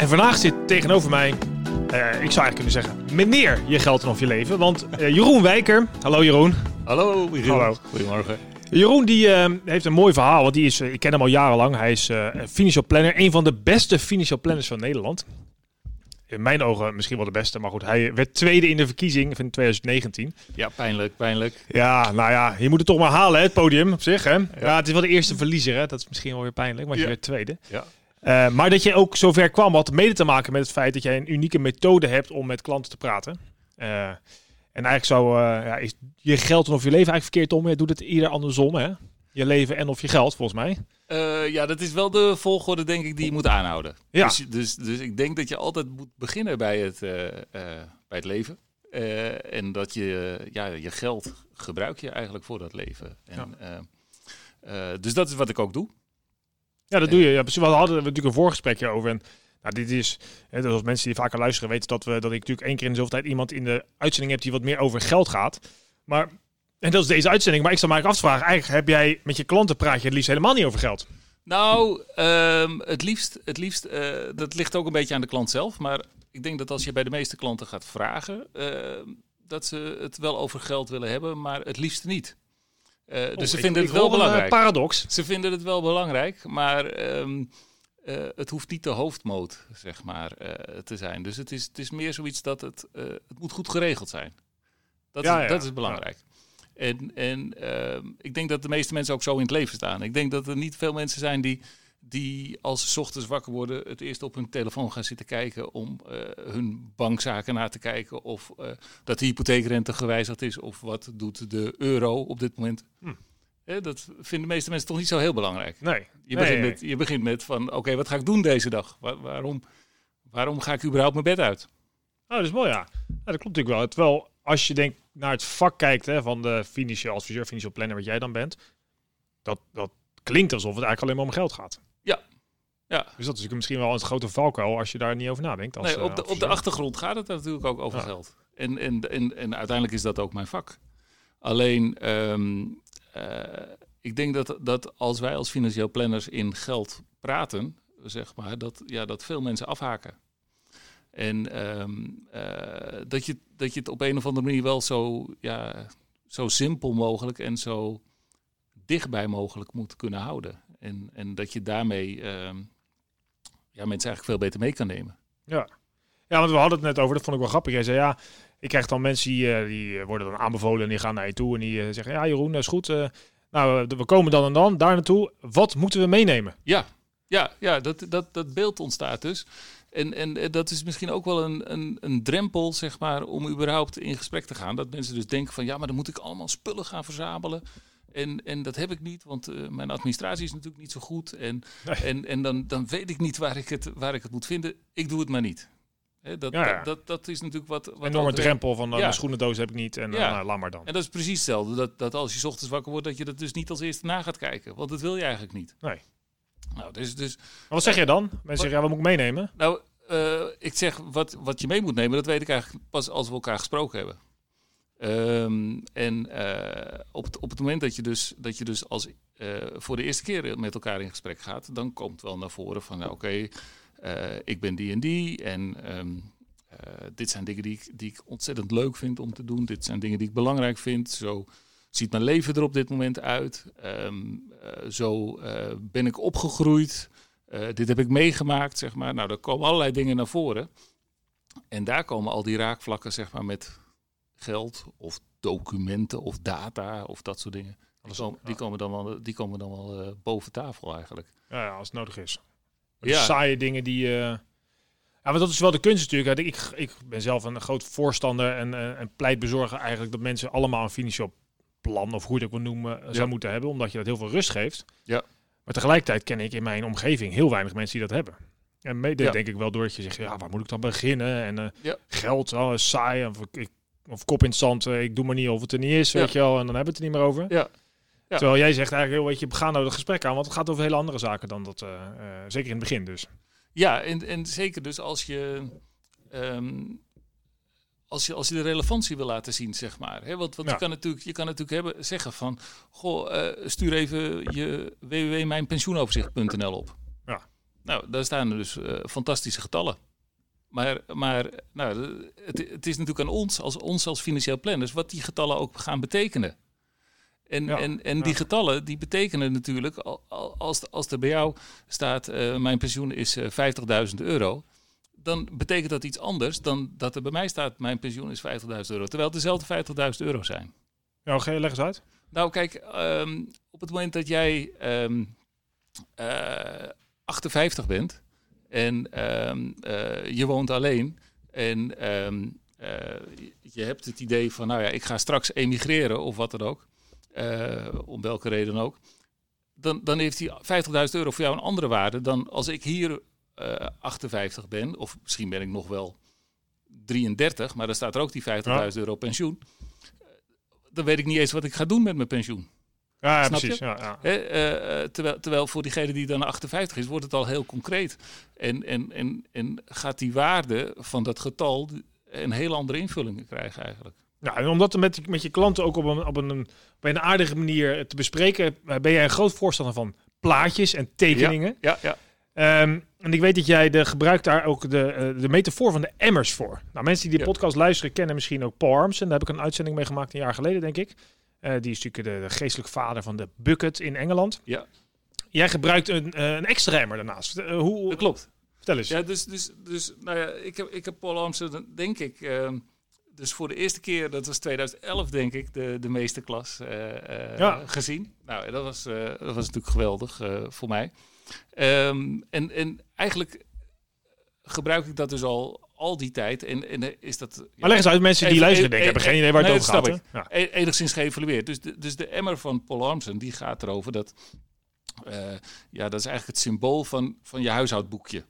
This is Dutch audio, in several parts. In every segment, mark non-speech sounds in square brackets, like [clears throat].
En vandaag zit tegenover mij, eh, ik zou eigenlijk kunnen zeggen, meneer Je Geld of Je Leven. Want eh, Jeroen Wijker, hallo Jeroen. Hallo, Michiel. Hallo. Goedemorgen. Jeroen die, eh, heeft een mooi verhaal, want die is, ik ken hem al jarenlang. Hij is financial planner, een van de beste financial planners van Nederland. In mijn ogen misschien wel de beste, maar goed, hij werd tweede in de verkiezing van 2019. Ja, pijnlijk, pijnlijk. Ja, nou ja, je moet het toch maar halen, hè, het podium op zich. Hè? Ja. het is wel de eerste verliezer, hè? dat is misschien wel weer pijnlijk, maar je Ja. werd tweede. Ja. Eh, maar dat je ook zover kwam, had mede te maken met het feit dat jij een unieke methode hebt om met klanten te praten. Eh, en eigenlijk zou eh, ja, is je geld en of je leven eigenlijk verkeerd om. Je doet het ieder andersom, hè? Je leven en of je geld, volgens mij. Ja, dat is wel de volgorde, denk ik, die je moet aanhouden. Ja. Dus, dus, dus ik denk dat je altijd moet beginnen bij het, bij het leven. En dat je, ja, je geld gebruik je eigenlijk voor dat leven. En, eh, dus dat is wat ik ook doe. Ja, dat doe je. Ja, precies. we hadden natuurlijk een voorgesprekje over. En nou, dit is, hè, dus als mensen die vaker luisteren weten dat, we, dat ik natuurlijk één keer in de zoveel tijd iemand in de uitzending heb die wat meer over geld gaat. Maar, en dat is deze uitzending. Maar ik zou eigenlijk afvragen, eigenlijk heb jij met je klanten praat je het liefst helemaal niet over geld. Nou, ehm, het liefst, het liefst eh, dat ligt ook een beetje aan de klant zelf. Maar ik denk dat als je bij de meeste klanten gaat vragen, ehm, dat ze het wel over geld willen hebben, maar het liefst niet. Eh, dus ze vinden het wel eh, belangrijk. paradox. Ze vinden het wel belangrijk, maar ehm, eh, het hoeft niet de hoofdmoot, zeg maar, te zijn. Dus het is, het is meer zoiets dat het, het moet goed geregeld zijn. Dat, Ja, is, ja, dat is belangrijk. En, en ehm, ik denk dat de meeste mensen ook zo in het leven staan. Ik denk dat er niet veel mensen zijn die, die als ze 's ochtends wakker worden, het eerst op hun telefoon gaan zitten kijken om eh, hun bankzaken na te kijken. Of eh, dat de hypotheekrente gewijzigd is. Of wat doet de euro op dit moment. Hm. Dat vinden de meeste mensen toch niet zo heel belangrijk. Nee. Je, Nee, begint, met, je begint met van, oké, wat ga ik doen deze dag? Wa- waarom, waarom ga ik überhaupt mijn bed uit? Oh, dat is mooi, ja. ja. Dat klopt natuurlijk wel. Terwijl als je denkt naar het vak kijkt hè, van de financieel adviseur, financieel planner, wat jij dan bent, dat, dat klinkt alsof het eigenlijk alleen maar om geld gaat. Ja, Dus dat is natuurlijk misschien wel een grote valkuil als je daar niet over nadenkt. Als, nee, op, eh, de, op de achtergrond gaat het natuurlijk ook over Ja. geld. En, en, en, en uiteindelijk is dat ook mijn vak. Alleen, ehm, eh, ik denk dat, dat als wij als financieel planners in geld praten, zeg maar, dat, ja, dat veel mensen afhaken. En ehm, eh, dat, je, dat je het op een of andere manier wel zo, ja, zo simpel mogelijk en zo dichtbij mogelijk moet kunnen houden. En, en dat je daarmee ehm, ja, mensen eigenlijk veel beter mee kan nemen. Ja. ja, want we hadden het net over, dat vond ik wel grappig. Jij zei ja, ik krijg dan mensen die, eh, die eh, worden dan aanbevolen en die gaan naar je toe en die eh, zeggen ja Jeroen, dat is goed. nou, we komen dan en dan daar naartoe. Wat moeten we meenemen? Ja, ja, ja dat, dat, dat beeld ontstaat dus. En, en dat is misschien ook wel een, een, een drempel, zeg maar, om überhaupt in gesprek te gaan. Dat mensen dus denken van, ja, maar dan moet ik allemaal spullen gaan verzamelen. En, en dat heb ik niet, want eh, mijn administratie is natuurlijk niet zo goed. En, Nee. en, en dan, dan weet ik niet waar ik, het, waar ik het moet vinden. Ik doe het maar niet. Hè, dat, Ja, ja. Dat, dat, dat is natuurlijk wat... wat Enorme drempel van uh, Ja. mijn schoenendoos heb ik niet en nou, laat maar dan. En dat is precies hetzelfde. Dat, dat als je 's ochtends wakker wordt, dat je dat dus niet als eerste na gaat kijken. Want dat wil je eigenlijk niet. Nee. Nou, dus, dus Maar wat zeg jij dan? Mensen zeggen ja, wat moet ik meenemen? Nou, ik zeg wat, wat je mee moet nemen, dat weet ik eigenlijk pas als we elkaar gesproken hebben. Ehm, en eh, op, het, op het moment dat je dus, dat je dus als, eh, voor de eerste keer met elkaar in gesprek gaat, dan komt wel naar voren van, nou, oké, eh, ik ben die en die en ehm, eh, dit zijn dingen die ik, die ik ontzettend leuk vind om te doen. Dit zijn dingen die ik belangrijk vind. Zo ziet mijn leven er op dit moment uit. Ehm, eh, zo ben ik opgegroeid. Dit heb ik meegemaakt, zeg maar. Nou, er komen allerlei dingen naar voren. En daar komen al die raakvlakken, zeg maar, met geld of documenten of data of dat soort dingen. Die, komen, die ja. komen dan wel, die komen dan wel eh, boven tafel eigenlijk. Ja, ja, als het nodig is. Ja. Ja. Saaie dingen die... eh, Ja, maar dat is wel de kunst natuurlijk. Ik, ik ben zelf een groot voorstander en, eh, en pleitbezorger eigenlijk dat mensen allemaal een financieel plan, of hoe je ook wil noemen, zou moeten hebben. Omdat je dat heel veel rust geeft. Ja. Maar tegelijkertijd ken ik in mijn omgeving heel weinig mensen die dat hebben. En mede Ja. denk ik wel doordat je zegt, ja, waar moet ik dan beginnen? En Ja. geld, oh, saai. Of, ik, of kop in het zand, eh, ik doe maar niet of het er niet is, weet je wel. En dan hebben we het er niet meer over. Ja. Ja. Terwijl jij zegt eigenlijk, weet je, we gaan nou het gesprek aan. Want het gaat over hele andere zaken dan dat, eh, eh, zeker in het begin dus. Ja, en, en zeker dus als je, ehm, als je, als je de relevantie wil laten zien, zeg maar. Hè? Want, want Ja. je, kan natuurlijk, je kan natuurlijk hebben, zeggen van... Goh, stuur even je www.mijnpensioenoverzicht.nl op. Ja. Nou, daar staan dus fantastische getallen. Maar, maar nou, het, het is natuurlijk aan ons, als ons als financieel planners... wat die getallen ook gaan betekenen. En, Ja, en, en ja. die getallen die betekenen natuurlijk, al- al- als, als er bij jou staat, eh, mijn pensioen is eh 50.000 euro, dan betekent dat iets anders dan dat er bij mij staat, mijn pensioen is 50.000 euro. Terwijl het dezelfde 50.000 euro zijn. Ja, oké, leg eens uit. Nou kijk, ehm, op het moment dat jij ehm, eh, 58 bent en ehm, eh, je woont alleen en ehm, eh, je hebt het idee van, nou ja, ik ga straks emigreren of wat dan ook, eh, om welke reden ook, dan, dan heeft die 50.000 euro voor jou een andere waarde dan als ik hier eh, 58 ben, of misschien ben ik nog wel 33, maar dan staat er ook die 50.000 Ja. euro pensioen. Dan weet ik niet eens wat ik ga doen met mijn pensioen. Ja, precies. Ja, ja. Eh, eh, terwijl, terwijl voor diegene die dan 58 is, wordt het al heel concreet. En, en, en, en gaat die waarde van dat getal een hele andere invulling krijgen eigenlijk. Ja, en om dat met, met je klanten ook op een, op, een, op een aardige manier te bespreken, eh, ben jij een groot voorstander van plaatjes en tekeningen. Ja, ja. Ehm, en ik weet dat jij de, gebruikt daar ook de, eh, de metafoor van de emmers voor. Nou, mensen die de Ja. podcast luisteren kennen misschien ook Paul Armsen. Daar heb ik een uitzending mee gemaakt een jaar geleden, denk ik. Eh, die is natuurlijk de, de geestelijk vader van de bucket in Engeland. Ja. Jij gebruikt een, eh, een extra emmer daarnaast. Eh, hoe, Dat klopt. Vertel eens. Ja, dus, dus, dus nou ja, ik heb, ik heb Paul Amsterdam, denk ik, ehm, dus voor de eerste keer, dat was 2011 denk ik, de, de meesterklas eh, eh, Ja. gezien. Nou, dat was, dat was natuurlijk geweldig voor mij. Ehm, en, en eigenlijk gebruik ik dat dus al, al die tijd. En, en eh, is dat... maar leg eens uit, mensen die luisteren denken, hebben geen idee waar het over gaat. Ja. e- enigszins geëvalueerd. Dus de, dus de emmer van Paul Armsen, die gaat erover dat... eh, ja, dat is eigenlijk het symbool van, van je huishoudboekje.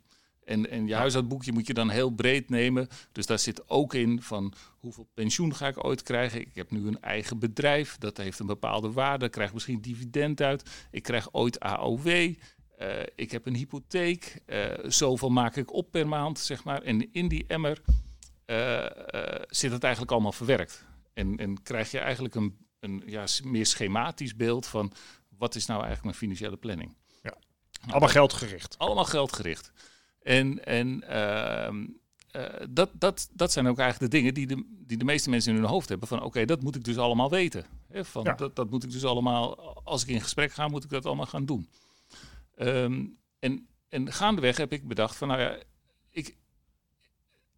En, en je huishoudboekje moet je dan heel breed nemen. Dus daar zit ook in van hoeveel pensioen ga ik ooit krijgen. Ik heb nu een eigen bedrijf, dat heeft een bepaalde waarde. Ik krijg misschien dividend uit. Ik krijg ooit AOW. Eh, ik heb een hypotheek. Eh, zoveel maak ik op per maand, zeg maar. En in die emmer eh, zit het eigenlijk allemaal verwerkt. En, en krijg je eigenlijk een, een ja, meer schematisch beeld van wat is nou eigenlijk mijn financiële planning. Ja. Nou, Allemaal geldgericht. allemaal geldgericht. En, en ehm, eh, dat, dat, dat zijn ook eigenlijk de dingen die de, die de meeste mensen in hun hoofd hebben. Van oké, dat moet ik dus allemaal weten. Hè, van, Ja. dat, dat moet ik dus allemaal, als ik in gesprek ga, moet ik dat allemaal gaan doen. Ehm, en, en gaandeweg heb ik bedacht van nou ja, ik,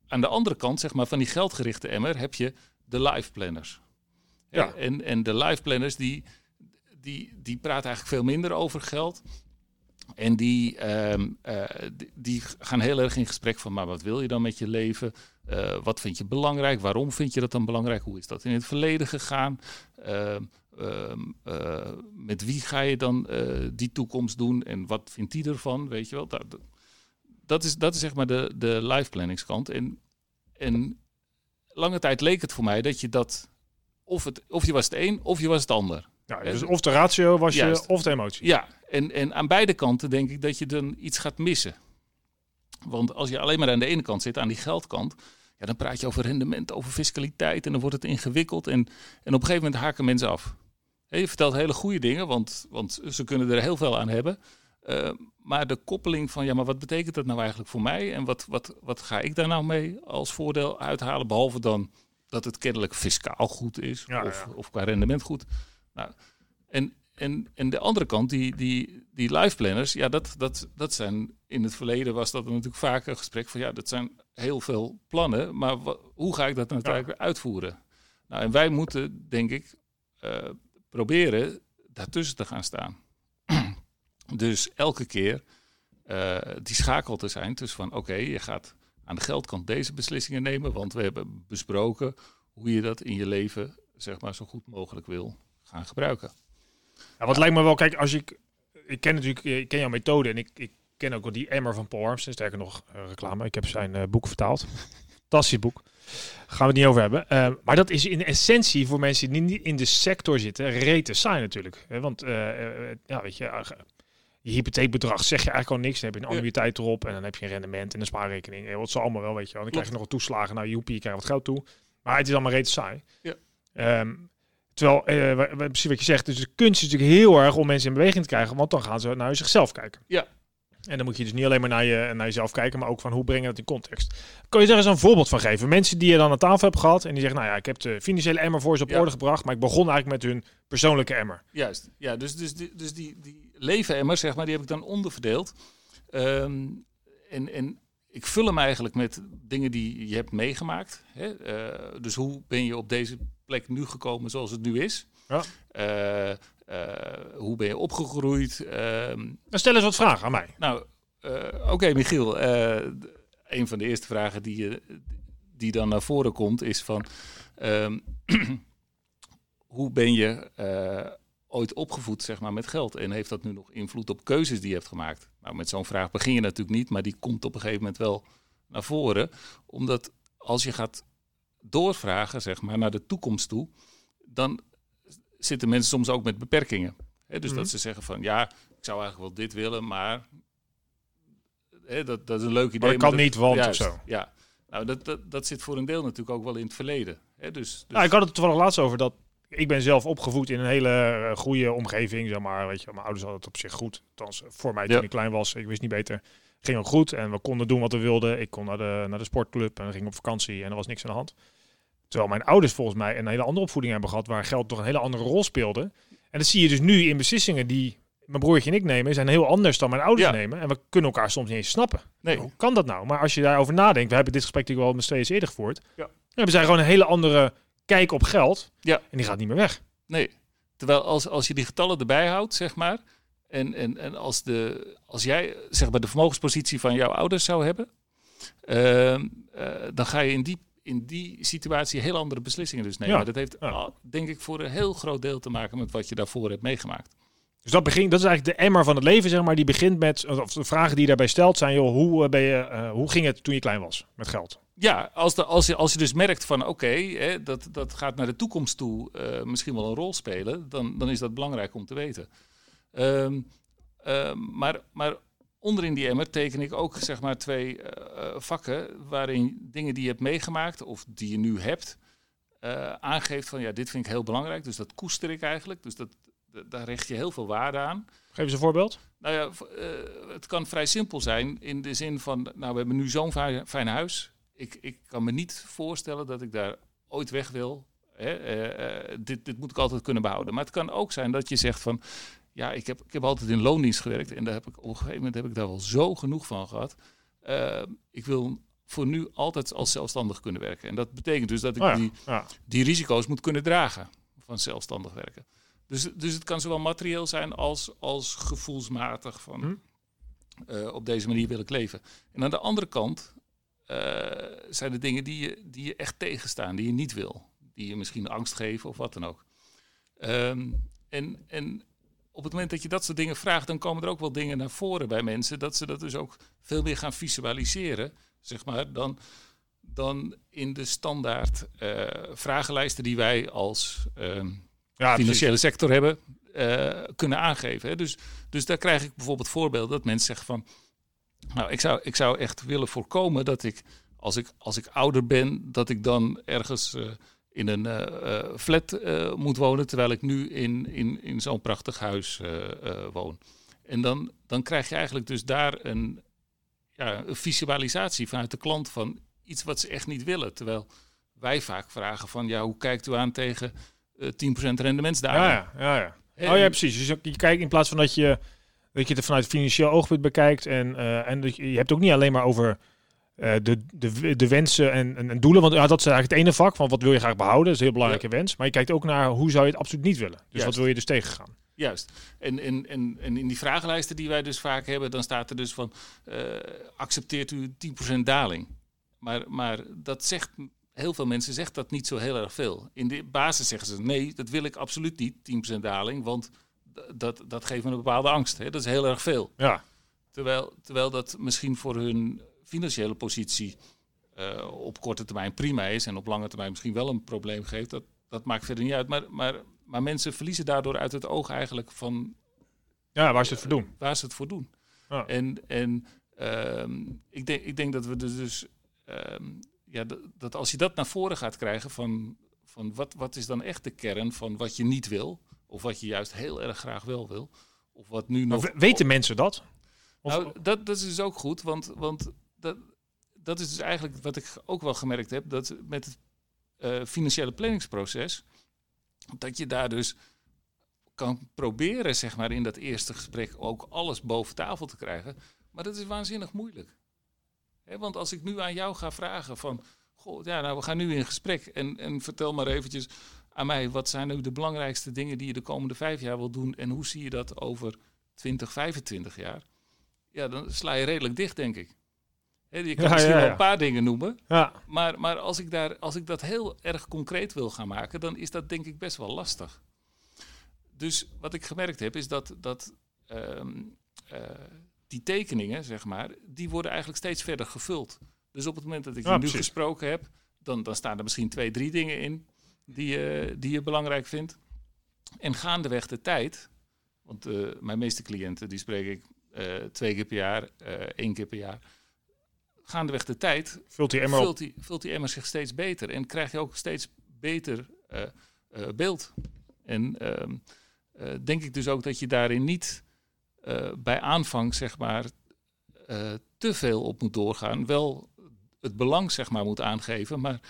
aan de andere kant zeg maar, van die geldgerichte emmer heb je de life planners. Ja. En, en de life planners die, die, die praten eigenlijk veel minder over geld. En die, ehm, eh, die, die gaan heel erg in gesprek van, maar wat wil je dan met je leven? Eh, wat vind je belangrijk? Waarom vind je dat dan belangrijk? Hoe is dat in het verleden gegaan? Ehm, ehm, eh, met wie ga je dan eh, die toekomst doen? En wat vindt die ervan? Weet je wel? Dat, dat- is, dat is zeg maar de, de life planningskant. En, en lange tijd leek het voor mij dat je dat... Of, het, of je was het een, of je was het ander. Ja, dus of de ratio was je, of de emotie. Ja, en, en aan beide kanten denk ik dat je dan iets gaat missen. Want als je alleen maar aan de ene kant zit, aan die geldkant, ja, dan praat je over rendement, over fiscaliteit en dan wordt het ingewikkeld. En, en op een gegeven moment haken mensen af. Je vertelt hele goede dingen, want, want ze kunnen er heel veel aan hebben. Eh, maar de koppeling van, ja, maar wat betekent dat nou eigenlijk voor mij? En wat, wat, wat ga ik daar nou mee als voordeel uithalen? Behalve dan dat het kennelijk fiscaal goed is Ja, of, ja. of qua rendement goed. Nou, en, en, en de andere kant, die, die, die life planners, ja, dat, dat, dat zijn in het verleden was dat natuurlijk vaak een gesprek van ja, dat zijn heel veel plannen, maar hoe ga ik dat nou uiteindelijk uitvoeren? Nou, en wij moeten, denk ik, eh, proberen daartussen te gaan staan. [clears throat] dus elke keer eh, die schakel te zijn tussen van oké, je gaat aan de geldkant deze beslissingen nemen, want we hebben besproken hoe je dat in je leven zeg maar zo goed mogelijk wil gaan gebruiken. Ja, wat lijkt me wel, kijk, als ik ik ken natuurlijk, ik ken jouw methode en ik, ik ken ook wel die emmer van Paul Armstrong. Sterker nog, uh, reclame. Ik heb zijn uh, boek vertaald. [laughs] Fantastisch boek. Gaan we het niet over hebben. Uh, maar dat is in essentie voor mensen die niet in de sector zitten, rete saai natuurlijk. Want ja, weet je, je hypotheekbedrag zeg je eigenlijk al niks. Dan heb je een annuïteit erop en dan heb je een rendement en een spaarrekening. Wat ze allemaal wel, weet je wel. Dan krijg je nog wat toeslagen. Nou, joepie, je krijgt wat geld toe. Maar het is allemaal rete saai. Ja. Um, terwijl, uh, precies wat je zegt, dus de kunst is natuurlijk heel erg om mensen in beweging te krijgen, want dan gaan ze naar zichzelf kijken. Ja. En dan moet je dus niet alleen maar naar, je, naar jezelf kijken, maar ook van hoe breng je dat in context. Kan je daar eens een voorbeeld van geven? Mensen die je dan aan tafel hebt gehad en die zeggen, nou ja, ik heb de financiële emmer voor ze op orde gebracht, maar ik begon eigenlijk met hun persoonlijke emmer. Juist, ja, dus, dus, die, dus die, die leven emmer, zeg maar, die heb ik dan onderverdeeld. Um, en, en ik vul hem eigenlijk met dingen die je hebt meegemaakt. Hè? Uh, dus hoe ben je op deze plek nu gekomen zoals het nu is? Ja. Uh, hoe ben je opgegroeid? Dan stel eens wat vragen aan mij. Nou, oké okay, Michiel. een van de eerste vragen die, die dan naar voren komt is van... Ehm, [clears throat] hoe ben je ooit opgevoed zeg maar, met geld? En heeft dat nu nog invloed op keuzes die je hebt gemaakt? Nou, met zo'n vraag begin je natuurlijk niet, maar die komt op een gegeven moment wel naar voren. Omdat als je gaat doorvragen, zeg maar, naar de toekomst toe, dan zitten mensen soms ook met beperkingen. He, dus dat mhm. ze zeggen van, ja, ik zou eigenlijk wel dit willen, maar dat, dat is een leuk idee. Maar dat kan niet, want juist, zo. Ja, nou, dat, dat, dat zit voor een deel natuurlijk ook wel in het verleden. He, dus, dus... Nou, ik had het toevallig laatst over dat ik ben zelf opgevoed in een hele uh, goede omgeving, zeg maar. Weet je, mijn ouders hadden het op zich goed. Althans, voor mij toen ik klein was, ik wist niet beter. Ging ook goed en we konden doen wat we wilden. Ik kon naar de, naar de sportclub en ging op vakantie en er was niks aan de hand. Terwijl mijn ouders volgens mij een hele andere opvoeding hebben gehad, waar geld toch een hele andere rol speelde. En dat zie je dus nu in beslissingen die mijn broertje en ik nemen, zijn heel anders dan mijn ouders nemen. En we kunnen elkaar soms niet eens snappen. Nee. Hoe kan dat nou? Maar als je daarover nadenkt, we hebben dit gesprek natuurlijk wel met steeds eerder gevoerd. Ja. We zijn gewoon een hele andere kijk op geld. Ja. En die gaat niet meer weg. Nee. Terwijl als, als je die getallen erbij houdt, zeg maar. En, en, en als, de, als jij zeg maar de vermogenspositie van jouw ouders zou hebben. Uh, uh, dan ga je in die, in die situatie heel andere beslissingen dus nemen. Ja. Dat heeft denk ik voor een heel groot deel te maken met wat je daarvoor hebt meegemaakt. Dus dat, begint, dat is eigenlijk de emmer van het leven, zeg maar. Die begint met, of de vragen die je daarbij stelt zijn, joh, hoe, eh, ben je, uh, hoe ging het toen je klein was met geld? Ja, als, de, als, je, als je dus merkt van oké, dat, dat gaat naar de toekomst toe uh, misschien wel een rol spelen, dan, dan is dat belangrijk om te weten. Um, uh, maar, maar onderin die emmer teken ik ook zeg maar twee uh, vakken waarin dingen die je hebt meegemaakt of die je nu hebt, aangeeft van ja, dit vind ik heel belangrijk. Dus dat koester ik eigenlijk. Dus dat, daar richt je heel veel waarde aan. Geef eens een voorbeeld. Nou ja, het kan vrij simpel zijn in de zin van, nou we hebben nu zo'n fijn huis ik, ik kan me niet voorstellen dat ik daar ooit weg wil. Hè? Dit, dit moet ik altijd kunnen behouden. Maar het kan ook zijn dat je zegt van... Ja, ik heb, ik heb altijd in loondienst gewerkt. En daar heb ik, op een gegeven moment heb ik daar wel zo genoeg van gehad. Uh, ik wil voor nu altijd als zelfstandig kunnen werken. En dat betekent dus dat ik oh die, ja. die risico's moet kunnen dragen van zelfstandig werken. Dus, dus het kan zowel materieel zijn als, als gevoelsmatig van... Hm? op deze manier wil ik leven. En aan de andere kant uh, zijn de dingen die je, die je echt tegenstaan, die je niet wil. Die je misschien angst geven of wat dan ook. Um, en, en op het moment dat je dat soort dingen vraagt, dan komen er ook wel dingen naar voren bij mensen. Dat ze dat dus ook veel meer gaan visualiseren, zeg maar, dan, dan in de standaard uh, vragenlijsten die wij als uh, ja, financiële sector hebben uh, kunnen aangeven. Hè. Dus, dus daar krijg ik bijvoorbeeld voorbeelden dat mensen zeggen van nou, ik zou, ik zou echt willen voorkomen dat ik als, ik, als ik ouder ben, dat ik dan ergens uh, in een uh, flat uh, moet wonen, terwijl ik nu in, in, in zo'n prachtig huis woon. En dan, dan krijg je eigenlijk dus daar een, ja, een visualisatie vanuit de klant van iets wat ze echt niet willen. Terwijl wij vaak vragen van, ja, hoe kijkt u aan tegen 10% rendementsdaling? Ja, ja, ja. ja. oh ja, precies. Dus je kijkt in plaats van dat je dat je het vanuit financieel oogpunt bekijkt. En, en dat je, je hebt ook niet alleen maar over de, de, de wensen en, en, en, doelen. Want ja, dat is eigenlijk het ene vak van wat wil je graag behouden. Dat is een heel belangrijke wens. Maar je kijkt ook naar hoe zou je het absoluut niet willen. Dus Juist. wat wil je dus tegengaan. Juist. En, en, en, en in die vragenlijsten die wij dus vaak hebben, dan staat er dus van uh, accepteert u 10% daling. Maar, maar dat zegt heel veel mensen zegt dat niet zo heel erg veel. In de basis zeggen ze nee, dat wil ik absoluut niet, 10% daling, want dat, dat geeft me een bepaalde angst. Hè? Dat is heel erg veel. Ja. Terwijl, terwijl dat misschien voor hun financiële positie uh, op korte termijn prima is en op lange termijn misschien wel een probleem geeft, dat, dat maakt verder niet uit. Maar, maar, maar mensen verliezen daardoor uit het oog eigenlijk van. Ja, waar ze het voor doen. Waar ze het voor doen. Ja. En, en uh, ik, denk, ik denk dat we dus. Uh, ja, dat, dat als je dat naar voren gaat krijgen van, van wat, wat is dan echt de kern van wat je niet wil, of wat je juist heel erg graag wel wil, of wat nu nog. Maar weten mensen dat? Of... Nou, dat, dat is dus ook goed, want, want dat, dat is dus eigenlijk wat ik ook wel gemerkt heb, dat met het uh, financiële planningsproces, dat je daar dus kan proberen, zeg maar, in dat eerste gesprek ook alles boven tafel te krijgen. Maar dat is waanzinnig moeilijk. want als ik nu aan jou ga vragen van, goh, ja, nou, we gaan nu in gesprek en, en vertel maar eventjes aan mij, wat zijn nu de belangrijkste dingen die je de komende vijf jaar wil doen en hoe zie je dat over 20, 25 jaar? Ja, dan sla je redelijk dicht, denk ik je kan misschien wel een paar dingen noemen. Maar, maar als, ik daar, als ik dat heel erg concreet wil gaan maken, dan is dat denk ik best wel lastig. Dus wat ik gemerkt heb, is dat, dat ehm, eh, die tekeningen, zeg maar, die worden eigenlijk steeds verder gevuld. Dus op het moment dat ik je nu gesproken heb, dan, dan staan er misschien twee, drie dingen in die, je die je belangrijk vindt. En gaandeweg de tijd, want uh, mijn meeste cliënten die spreek ik uh, twee keer per jaar, één keer per jaar gaandeweg de tijd vult die emmer, vult die, vult die emmer zich steeds beter. En krijg je ook steeds beter uh, uh, beeld. En uh, denk ik dus ook dat je daarin niet bij aanvang, zeg maar, te veel op moet doorgaan. Wel het belang, zeg maar, moet aangeven, maar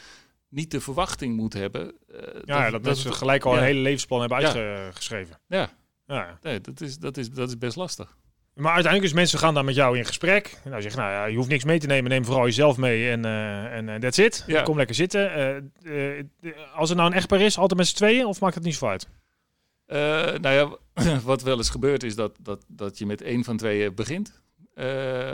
niet de verwachting moet hebben. ja, dat, dat mensen gelijk al een hele levensplan hebben uitgeschreven. Ja, ja. Nee, dat, is, dat, is, dat is best lastig. Maar uiteindelijk is mensen gaan dan met jou in gesprek. Nou, zeg, nou ja, je hoeft niks mee te nemen, neem vooral jezelf mee en uh, en that's it. Ja. Kom lekker zitten. Uh, uh, als er nou een echtpaar is, altijd met z'n tweeën, of maakt het niet zo uit? nou ja, [clears throat] wat wel eens gebeurt is dat, dat, dat je met één van tweeën begint.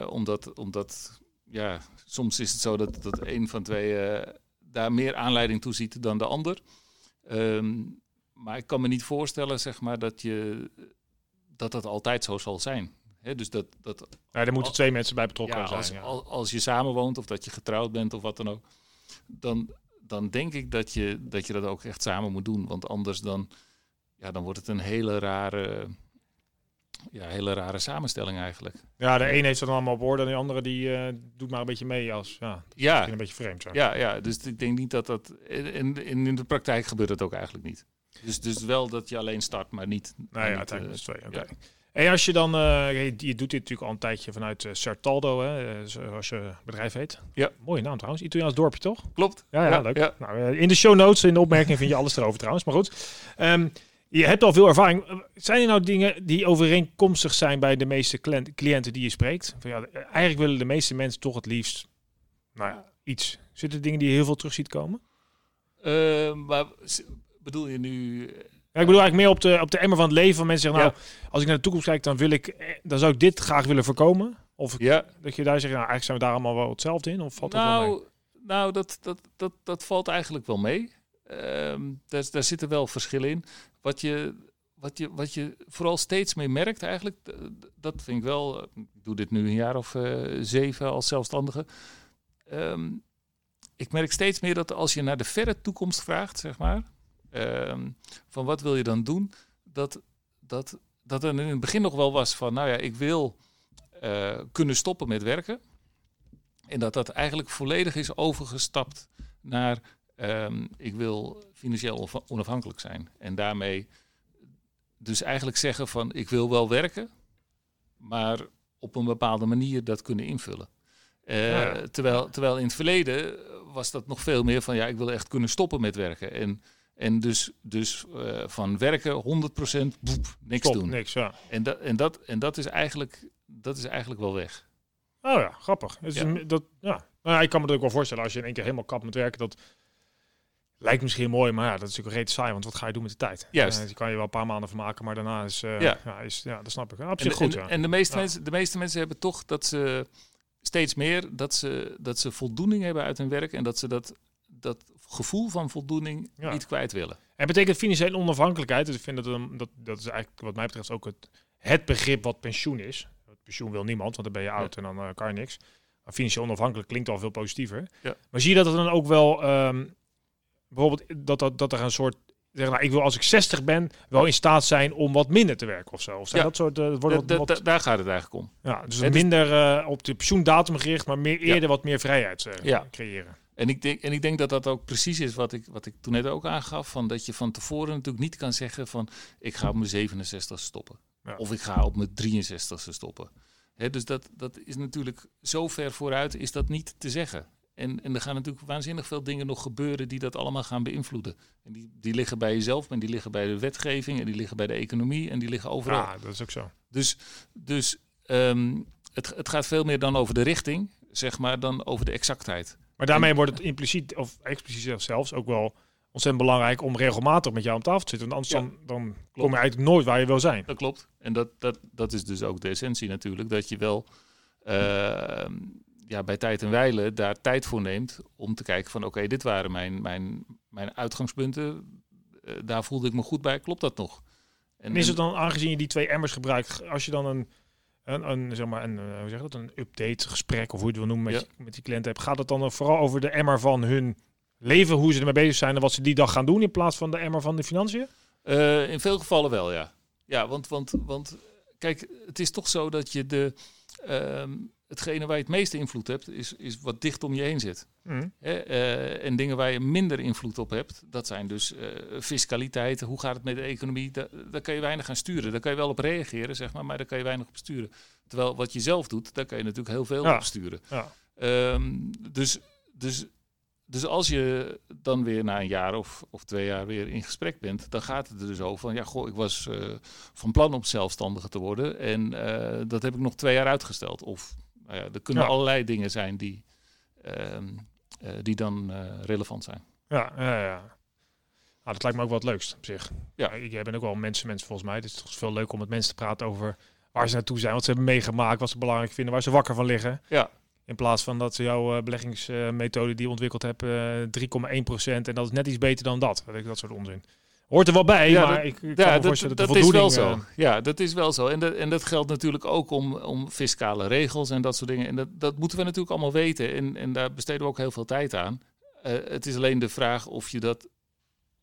omdat, omdat, ja, soms is het zo dat, dat één van tweeën daar meer aanleiding toe ziet dan de ander. Um, maar ik kan me niet voorstellen, zeg maar, dat je dat dat altijd zo zal zijn dus dat, dat, ja, er moeten twee mensen bij betrokken zijn. Als, ja. als, als je samenwoont of dat je getrouwd bent of wat dan ook, dan, dan denk ik dat je, dat je dat ook echt samen moet doen. Want anders dan, ja, dan wordt het een hele rare, ja, hele rare samenstelling eigenlijk. Ja, de een heeft het allemaal op orde en de andere die uh, doet maar een beetje mee als, ja, ja. een beetje vreemd. Ja, ja, dus ik denk niet dat dat, in, in, in de praktijk gebeurt dat ook eigenlijk niet. Dus, dus wel dat je alleen start, maar niet. Nou ja, uiteindelijk is twee. Oké. En als je dan, uh, je, doet dit natuurlijk al een tijdje vanuit uh, Sartaldo, hè, zoals je bedrijf heet. Ja. Mooie naam trouwens, Italiaans dorpje toch? Klopt. Ja, ja, leuk. Ja. Nou, in de show notes, in de opmerking vind je alles erover trouwens, maar goed. Um, je hebt al veel ervaring. Zijn er nou dingen die overeenkomstig zijn bij de meeste cliënten die je spreekt? Van, ja, eigenlijk willen de meeste mensen toch het liefst, nou ja, iets. Zitten er dingen die je heel veel terug ziet komen? Uh, maar bedoel je nu ik bedoel eigenlijk meer op de, op de emmer van het leven. Van mensen zeggen, nou, als ik naar de toekomst kijk, dan wil ik, eh, dan zou ik dit graag willen voorkomen. Of ja. dat je daar zegt, nou, eigenlijk zijn we daar allemaal wel hetzelfde in. Of valt dat nou, wel mee? Nou, dat, dat, dat, dat valt eigenlijk wel mee. Um, daar, daar zitten wel verschillen in. Wat je, wat, je, wat je vooral steeds meer merkt eigenlijk, dat vind ik wel, ik doe dit nu een jaar of uh, zeven als zelfstandige. Um, ik merk steeds meer dat als je naar de verre toekomst vraagt, zeg maar, Ehm, van wat wil je dan doen? Dat, dat, dat er in het begin nog wel was van, nou ja, ik wil uh, kunnen stoppen met werken. En dat dat eigenlijk volledig is overgestapt naar, um, ik wil financieel onafhankelijk zijn. En daarmee dus eigenlijk zeggen van, ik wil wel werken, maar op een bepaalde manier dat kunnen invullen. Uh, terwijl, terwijl in het verleden was dat nog veel meer van, ja, ik wil echt kunnen stoppen met werken. En en dus, dus uh, van werken 100% boep, niks Stop, doen. Niks, ja. En, dat, en, dat, en dat, is eigenlijk, dat is eigenlijk wel weg. Oh ja, grappig. Ja. Dat, ja. Nou ja, ik kan me dat ook wel voorstellen als je in één keer helemaal kap met werken. Dat lijkt misschien mooi, maar ja, dat is natuurlijk reet saai. Want wat ga je doen met de tijd? Juist. Uh, je kan je wel een paar maanden van maken, maar daarna is, uh, ja. Ja, is ja, dat snap ik. Absoluut en, goed. En, ja. en de, meeste mensen, de meeste mensen hebben toch dat ze steeds meer dat ze, dat ze voldoening hebben uit hun werk en dat ze dat, dat gevoel van voldoening Ja. niet kwijt willen. En betekent financiële onafhankelijkheid, dus ik vind dat, dat dat is eigenlijk wat mij betreft ook het, het begrip wat pensioen is. Pensioen wil niemand, want dan ben je oud en dan eh, kan je niks. Maar financieel onafhankelijk klinkt al veel positiever. Ja. Maar zie je dat er dan ook wel, ehm, bijvoorbeeld dat, dat, dat er een soort, zeggen, nou, ik wil als ik 60 ben wel in staat zijn om wat minder te werken of zo. Of zijn Ja. dat soort, eh, wordt wat, da- wat- da- daar gaat het eigenlijk om. ja, dus het minder eh, op de pensioendatum gericht, maar meer eerder wat meer vrijheid Ja. creëren. En ik, denk, en ik denk dat dat ook precies is wat ik, wat ik toen net ook aangaf. Van dat je van tevoren natuurlijk niet kan zeggen van ik ga op mijn 67 stoppen. Ja. Of ik ga op mijn 63ste stoppen. Dus dat, dat is natuurlijk zo ver vooruit is dat niet te zeggen. En, en er gaan natuurlijk waanzinnig veel dingen nog gebeuren die dat allemaal gaan beïnvloeden. En die, die liggen bij jezelf, maar die liggen bij de wetgeving en die liggen bij de economie en die liggen overal. Ja, dat is ook zo. Dus, dus ehm, het, het gaat veel meer dan over de richting, zeg maar, dan over de exactheid. Maar daarmee wordt het impliciet of expliciet zelfs ook wel ontzettend belangrijk om regelmatig met jou om tafel te zitten. Want anders dan, dan kom je eigenlijk nooit waar je wil zijn. Dat klopt. En dat, dat, dat is dus ook de essentie natuurlijk. Dat je wel ehm, ja, bij tijd en wijle daar tijd voor neemt om te kijken van oké, dit waren mijn, mijn, mijn uitgangspunten. Eh, daar voelde ik me goed bij. Klopt dat nog? En is het dan, aangezien je die twee emmers gebruikt, als je dan een, een, een, zeg maar een, eh, hoe zeg je dat, een update gesprek of hoe je het wil noemen met, Ja. je- met die cliënt hebt, gaat het dan vooral over de emmer van hun leven, hoe ze ermee bezig zijn en wat ze die dag gaan doen in plaats van de emmer van de financiën? Eh, in veel gevallen wel, ja. Ja, want, want, want kijk, het is toch zo dat je de, ehm, hetgene waar je het meeste invloed hebt, is, is wat dicht om je heen zit. Hè, eh, en dingen waar je minder invloed op hebt, dat zijn dus eh, fiscaliteit. Hoe gaat het met de economie? Da- daar kan je weinig aan sturen. Daar kan je wel op reageren, zeg maar, maar daar kan je weinig op sturen. Terwijl wat je zelf doet, daar kan je natuurlijk heel veel Ja. op sturen. Ja. Ehm, dus, dus, dus als je dan weer na een jaar of, of twee jaar weer in gesprek bent, dan gaat het er dus over van, ja, goh, ik was eh, van plan om zelfstandige te worden en dat heb ik nog twee jaar uitgesteld. Of nou ja, er kunnen Ja. allerlei dingen zijn die, ehm, eh, die dan eh, relevant zijn. Ja, ja, ja. Nou, dat lijkt me ook wel het leukst op zich. Ja. Ik ben ook wel mensen, mensen volgens mij. Het is toch veel leuk om met mensen te praten over waar ze naartoe zijn, wat ze hebben meegemaakt, wat ze belangrijk vinden, waar ze wakker van liggen. Ja. In plaats van dat ze jouw eh, beleggingsmethode die je ontwikkeld hebt, eh 3,1% en dat is net iets beter dan dat. Dat soort onzin. Hoort er wel bij, Ja, maar dat- ik, ik kan Ja, dat, is wel zo. Ja, dat is wel zo. En dat, en dat geldt natuurlijk ook om, om fiscale regels en dat soort dingen. En dat, dat moeten we natuurlijk allemaal weten. En, en daar besteden we ook heel veel tijd aan. Eh, het is alleen de vraag of je, dat,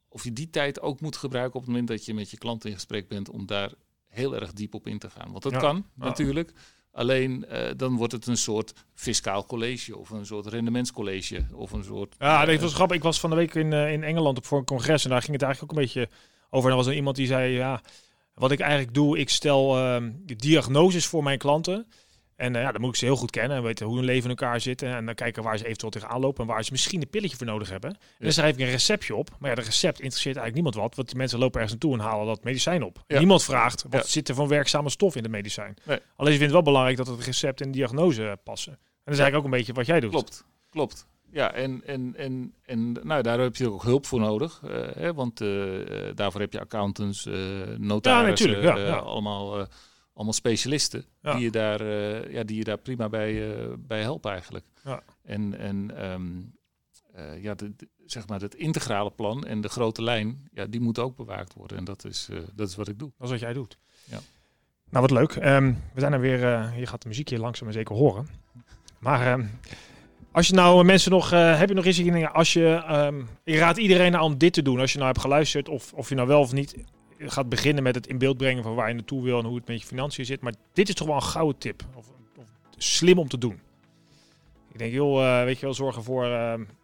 of je die tijd ook moet gebruiken op het moment dat je met je klant in gesprek bent om daar heel erg diep op in te gaan. Want dat Ja. kan natuurlijk. Alleen eh, dan wordt het een soort fiscaal college of een soort rendementscollege of een soort... Ja, eh, dat was grappig. Ik was van de week in, eh, in Engeland op voor een congres en daar ging het eigenlijk ook een beetje over. En er was er iemand die zei, ja, wat ik eigenlijk doe, ik stel ehm, diagnoses voor mijn klanten. En eh, ja, dan moet ik ze heel goed kennen en weten hoe hun leven in elkaar zit. En dan kijken waar ze eventueel tegenaan lopen en waar ze misschien een pilletje voor nodig hebben. En dan schrijf ik een receptje op. Maar ja, de recept interesseert eigenlijk niemand wat. Want die mensen lopen ergens naartoe en halen dat medicijn op. Ja. Niemand vraagt, wat zit er van werkzame stof in het medicijn? Nee. Alleen ze vindt het wel belangrijk dat het recept en diagnose passen. En dat is eigenlijk ook een beetje wat jij doet. Klopt, klopt. Ja, en, en, en, en nou, daar heb je ook hulp voor nodig. eh, hè, want eh, eh, daarvoor heb je accountants, eh notarissen, natuurlijk, ja, eh, ja. allemaal, eh, allemaal specialisten Ja. die, je daar, eh, ja, die je daar prima bij, eh, bij helpen eigenlijk. Ja. En, en ehm, eh, ja, de, de- zeg maar het integrale plan en de grote lijn, ja, die moet ook bewaakt worden. En dat is, dat is wat ik doe. Dat is wat jij doet. Ja. Nou, wat leuk. Ehm, we zijn er weer. je gaat de muziek hier langzaam maar zeker horen. Maar ehm, als je nou mensen nog. heb je nog eens dingen? Als je. ehm ik raad iedereen aan om dit te doen. Als je nou hebt geluisterd. Of, of je nou wel of niet gaat beginnen met het in beeld brengen van waar je naartoe wil. En hoe het met je financiën zit. Maar dit is toch wel een gouden tip. Of, of slim om te doen. Ik denk, joh, eh, weet je wel, zorgen voor.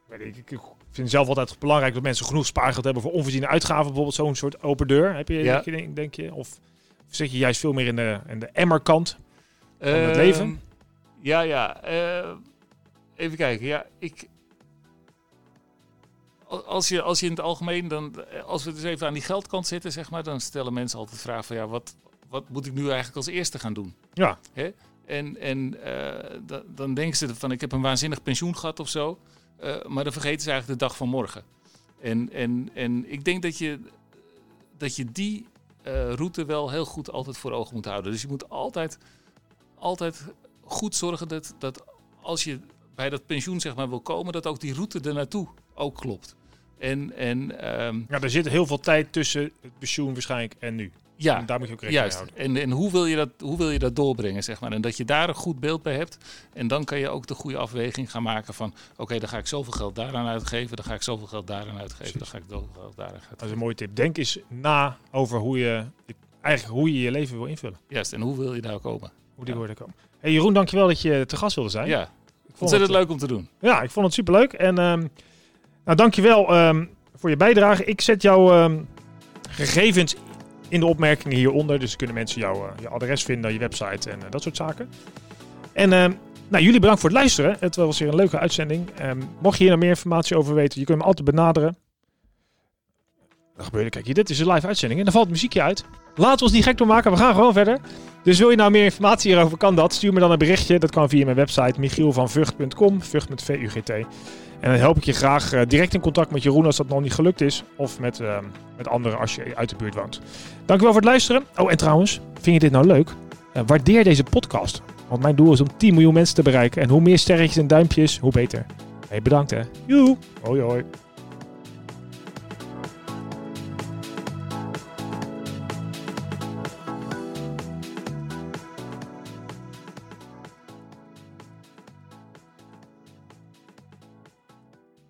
weet ik, ik vind zelf altijd belangrijk dat mensen genoeg spaargeld hebben voor onvoorziene uitgaven. Bijvoorbeeld zo'n soort open deur. Heb je, Ja. denk, je, denk je? Of zit je juist veel meer in de, in de emmerkant? Van het Ehm, leven? Ja, ja. eh, even kijken. Ja, ik. Al- Als je, als je in het algemeen dan, eh, als we dus even aan die geldkant zitten, zeg maar, dan stellen mensen altijd de vraag van ja, wat, wat moet ik nu eigenlijk als eerste gaan doen? Ja. En, en eh, da- dan denken ze van ik heb een waanzinnig pensioen gehad of zo, eh, maar dan vergeten ze eigenlijk de dag van morgen. En, en, en ik denk dat je, dat je die route wel heel goed altijd voor ogen moet houden. Dus je moet altijd, altijd goed zorgen dat, dat als je bij dat pensioen zeg maar, wil komen, dat ook die route er naartoe ook klopt. En, en ehm, Ja, er zit heel veel tijd tussen het pensioen waarschijnlijk en nu. ja, En daar moet je ook rekening mee houden. En, en hoe, wil je dat, hoe wil je dat doorbrengen, zeg maar? En dat je daar een goed beeld bij hebt. En dan kan je ook de goede afweging gaan maken van... oké, dan ga ik zoveel geld daaraan uitgeven... dan ga ik zoveel geld daaraan uitgeven... dan ga ik zoveel geld daaraan Dat is uitgeven. een mooie tip. Denk eens na over hoe je, eigenlijk hoe je je leven wil invullen. Juist, en hoe wil je daar komen? Hoe die Ja. woorden komen. Hey Jeroen, dankjewel dat je te gast wilde zijn. Ja, ik vond ontzettend het, leuk om te doen. Ja, ik vond het superleuk. En ehm nou, dankjewel ehm voor je bijdrage. Ik zet jouw ehm, gegevens in de opmerkingen hieronder. Dus kunnen mensen jouw eh, je adres vinden, je website en eh, dat soort zaken. En ehm, nou, jullie bedankt voor het luisteren. Het was weer een leuke uitzending. Mocht je hier nog meer informatie over weten, je kunt me altijd benaderen. Dan kijk dit is een live uitzending en dan valt het muziekje uit. Laten we ons niet gek door maken, we gaan gewoon verder. Dus wil je nou meer informatie hierover, kan dat. Stuur me dan een berichtje. Dat kan via mijn website michielvanvugt.com, vugt met V-U-G-T. En dan help ik je graag eh, direct in contact met Jeroen als dat nog niet gelukt is. Of met, ehm, met anderen als je uit de buurt woont. Dankjewel voor het luisteren. Oh, en trouwens, vind je dit nou leuk? Eh, waardeer deze podcast. Want mijn doel is om 10 miljoen mensen te bereiken. En hoe meer sterretjes en duimpjes, hoe beter. Hey, bedankt hè. Joe. Hoi hoi.